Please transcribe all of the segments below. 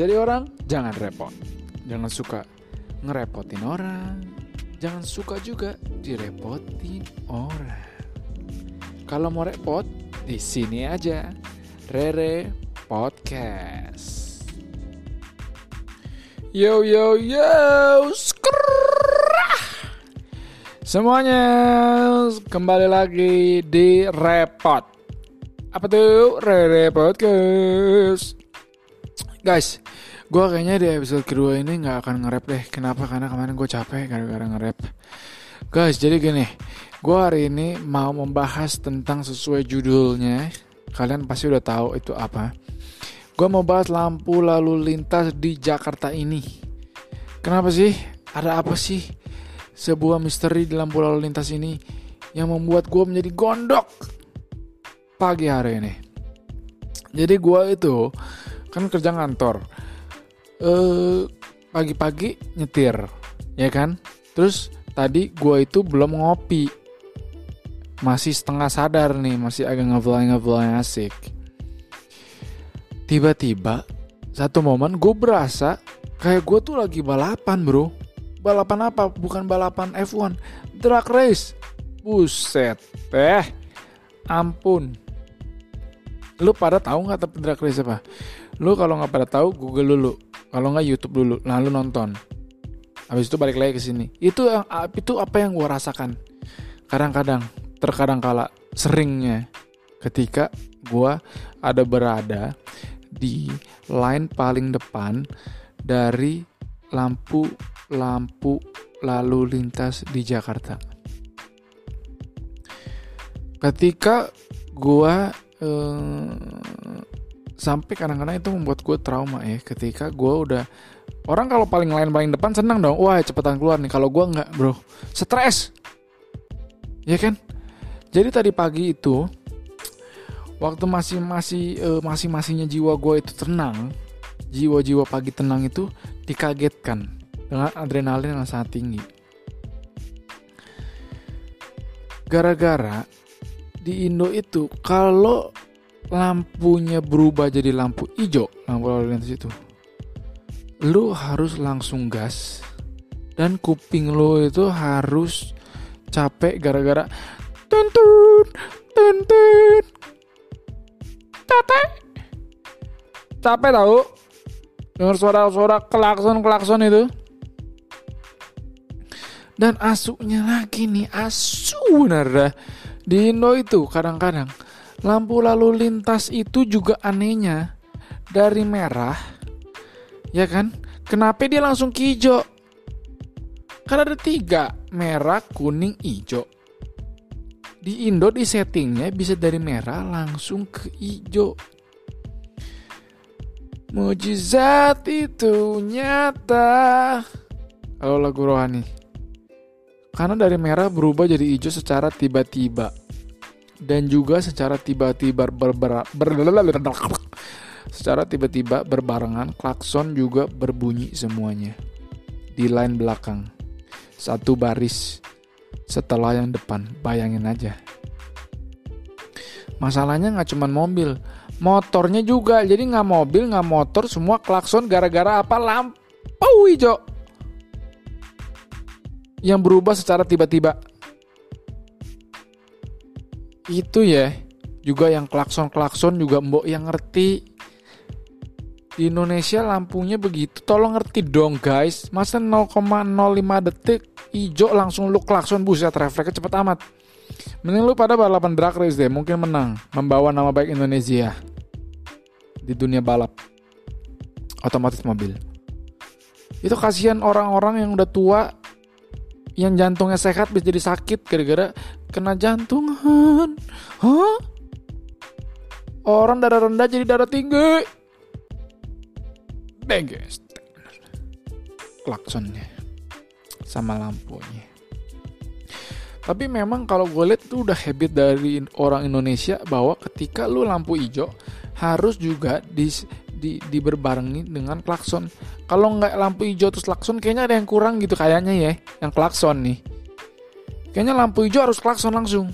jadi orang jangan repot. Jangan suka ngerepotin orang. Jangan suka juga direpotin orang. Kalau mau repot, di sini aja. Rere Podcast. Yo yo yo. Skrrrah. Semuanya kembali lagi di Repot. Apa tuh Rere Podcast? Guys, gue kayaknya di episode kedua ini nggak akan nge-rap deh. Kenapa? Karena kemarin gue capek gara-gara nge-rap. Guys, jadi gini, gue hari ini mau membahas tentang sesuai judulnya. Kalian pasti udah tahu itu apa. Gue mau bahas lampu lalu lintas di Jakarta ini. Kenapa sih? Ada apa sih? Sebuah misteri di lampu lalu lintas ini yang membuat gue menjadi gondok pagi hari ini. Jadi gue itu kan kerja kantor eh pagi-pagi nyetir ya kan? Terus tadi gue itu belum ngopi. Masih setengah sadar nih masih agak ngefly ngefly asik. Tiba-tiba satu momen gue berasa kayak gue tuh lagi balapan bro. Balapan apa? Bukan balapan F1 drag race. Buset eh ampun. Lu pada tahu nggak tapi drag race apa lu kalau nggak pada tahu Google dulu kalau nggak YouTube dulu lalu nonton. Habis itu balik lagi ke sini. Itu yang itu apa yang gue rasakan? Kadang-kadang terkadang kala seringnya ketika gue ada berada di line paling depan dari lampu-lampu lalu lintas di Jakarta. Ketika gue eh, sampai kadang-kadang itu membuat gue trauma ya. Ketika gue udah orang kalau paling lain paling depan senang dong. Wah cepetan keluar nih. Kalau gue nggak bro stres. Ya kan? Jadi tadi pagi itu waktu masih masih uh, masih masihnya jiwa gue itu tenang jiwa-jiwa pagi tenang itu dikagetkan dengan adrenalin yang sangat tinggi. Gara-gara di Indo itu kalau lampunya berubah jadi lampu hijau. Lampu lalu lintas itu. Lu harus langsung gas. Dan kuping lu itu harus capek gara-gara tuntun tuntun capek. Capek tahu dengar suara-suara klakson klakson itu. Dan asuknya lagi nih. Asu bener dah. Di Indo itu kadang-kadang lampu lalu lintas itu juga anehnya. Dari merah ya kan? Kenapa dia langsung ke hijau? Karena ada tiga merah kuning hijau. Di Indo di settingnya bisa dari merah langsung ke hijau. Mujizat itu nyata. Kalau lagu rohani. Karena dari merah berubah jadi hijau secara tiba-tiba dan juga secara tiba-tiba berber, ber, secara tiba-tiba berbarengan klakson juga berbunyi semuanya. Di line belakang. Satu baris setelah yang depan. Bayangin aja. Masalahnya nggak cuma mobil. Motornya juga. Jadi nggak mobil nggak motor semua klakson gara-gara apa? Lampu hijau. Yang berubah secara tiba-tiba itu ya. Juga yang klakson-klakson juga mbok yang ngerti. Di Indonesia lampunya begitu. Tolong ngerti dong guys. Masa 0,05 detik hijau langsung lu klakson buset refleksnya cepet amat. Mending lu pada balapan drag race deh mungkin menang. Membawa nama baik Indonesia di dunia balap. Otomatis mobil. Itu kasihan orang-orang yang udah tua yang jantungnya sehat bisa jadi sakit gara-gara kena jantungan. Hah? Orang darah rendah jadi darah tinggi. Beges. Klaksonnya. Sama lampunya. Tapi memang kalau gue lihat itu udah habit dari orang Indonesia bahwa ketika lu lampu hijau harus juga di di, di berbarengi dengan klakson. Kalau nggak lampu hijau terus klakson kayaknya ada yang kurang gitu kayaknya ya, yang klakson nih. Kayaknya lampu hijau harus klakson langsung.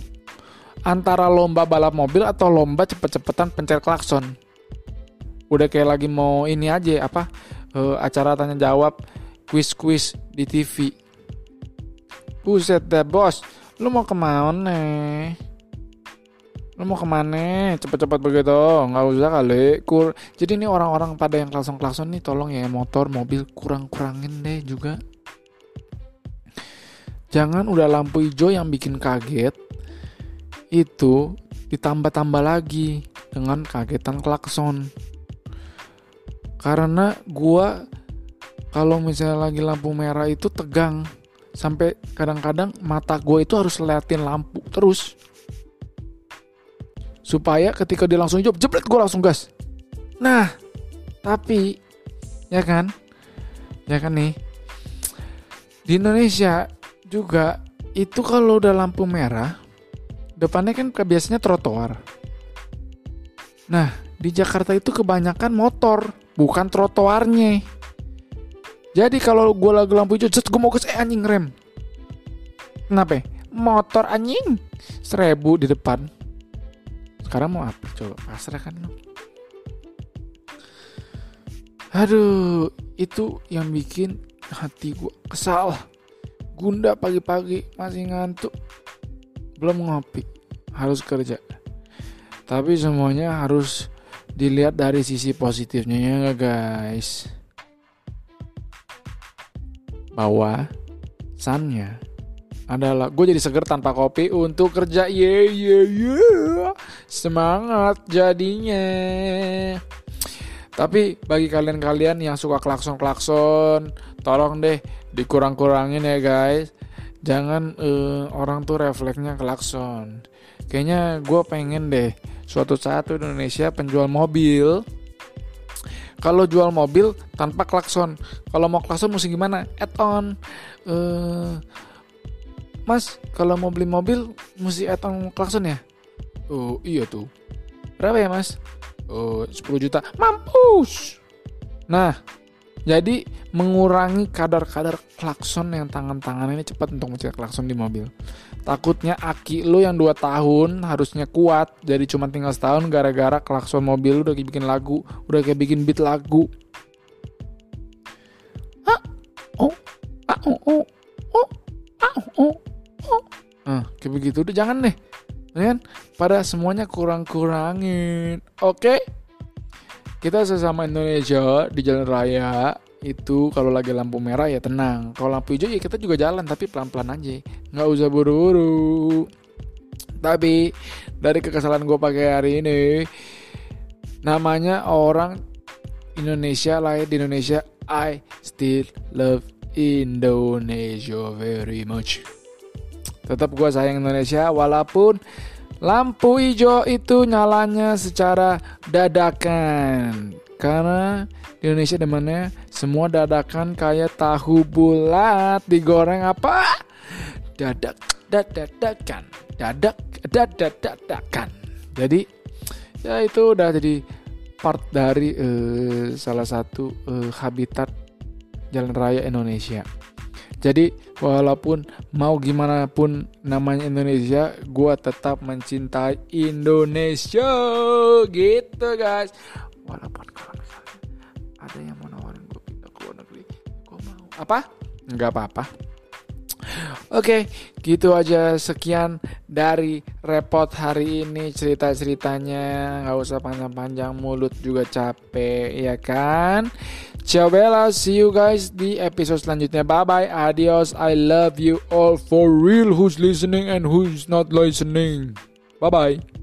Antara lomba balap mobil atau lomba cepet-cepetan pencet klakson. udah kayak lagi mau ini aja apa uh, acara tanya jawab quiz quiz di TV buset deh bos. Lu mau ke mana? Lu mau ke mana? Cepet-cepet begitu. Nggak usah kali. Kur jadi ini orang-orang pada yang klakson klakson nih tolong ya motor mobil kurang kurangin deh juga jangan udah lampu hijau yang bikin kaget itu ditambah-tambah lagi dengan kagetan klakson. Karena gua kalau misalnya lagi lampu merah itu tegang sampai kadang-kadang mata gue itu harus liatin lampu terus. Supaya ketika dia langsung hijau jebret gue langsung gas. Nah tapi ya kan? Ya kan nih? Di Indonesia juga itu kalau udah lampu merah depannya kan biasanya trotoar nah di Jakarta itu kebanyakan motor bukan trotoarnya jadi kalau gue lagi lampu hijau, jet gue mau gas, eh anjing rem. Kenapa? Motor anjing seribu di depan. Sekarang mau apa? Coba pasrah kan lo. Aduh, itu yang bikin hati gue kesal. Gunda pagi-pagi masih ngantuk. Belum ngopi. Harus kerja. Tapi semuanya harus dilihat dari sisi positifnya ya guys bahwa sunnya adalah gue jadi seger tanpa kopi untuk kerja ye ye ye semangat jadinya tapi bagi kalian-kalian yang suka klakson-klakson tolong deh dikurang-kurangin ya guys. Jangan uh, orang tuh refleksnya klakson. Kayaknya gue pengen deh suatu saat tuh Indonesia penjual mobil. Kalau jual mobil tanpa klakson. Kalau mau klakson mesti gimana? Add on. Uh, mas kalau mau beli mobil mesti add on klakson ya? Oh iya tuh. Berapa ya mas oh 10 juta mampus nah jadi mengurangi kadar-kadar klakson yang tangan-tangan ini cepat untuk mencet klakson di mobil Takutnya aki lo yang 2 tahun harusnya kuat jadi cuma tinggal setahun gara-gara klakson mobil udah kayak bikin lagu, udah kayak bikin beat lagu. Ah, oh, ah, oh, oh, oh, ah, oh, oh. Nah, kayak begitu udah jangan deh. Kan? Pada semuanya kurang-kurangin. Oke. Kita sesama Indonesia di jalan raya itu kalau lagi lampu merah ya tenang. Kalau lampu hijau ya kita juga jalan tapi pelan-pelan aja. Nggak usah buru-buru. Tapi dari kekesalan gue pakai hari ini namanya orang Indonesia lahir di Indonesia. I still love Indonesia very much tetap gue sayang Indonesia walaupun lampu hijau itu nyalanya secara dadakan karena di Indonesia demannya semua dadakan kayak tahu bulat digoreng apa? Dadak dadakan, dadak dadakan. Jadi ya itu udah jadi part dari uh, salah satu uh, habitat jalan raya Indonesia. Jadi walaupun mau gimana pun namanya Indonesia, gue tetap mencintai Indonesia. Gitu guys. Walaupun kalau misalnya ada yang mau nawarin gue pindah ke luar negeri gue mau. Apa? Nggak apa-apa. Oke, gitu aja. Sekian dari repot hari ini cerita-ceritanya. Nggak usah panjang-panjang, mulut juga capek, ya kan? Ciao Bella, see you guys di episode selanjutnya. Bye bye, adios. I love you all for real. Who's listening and who's not listening? Bye bye.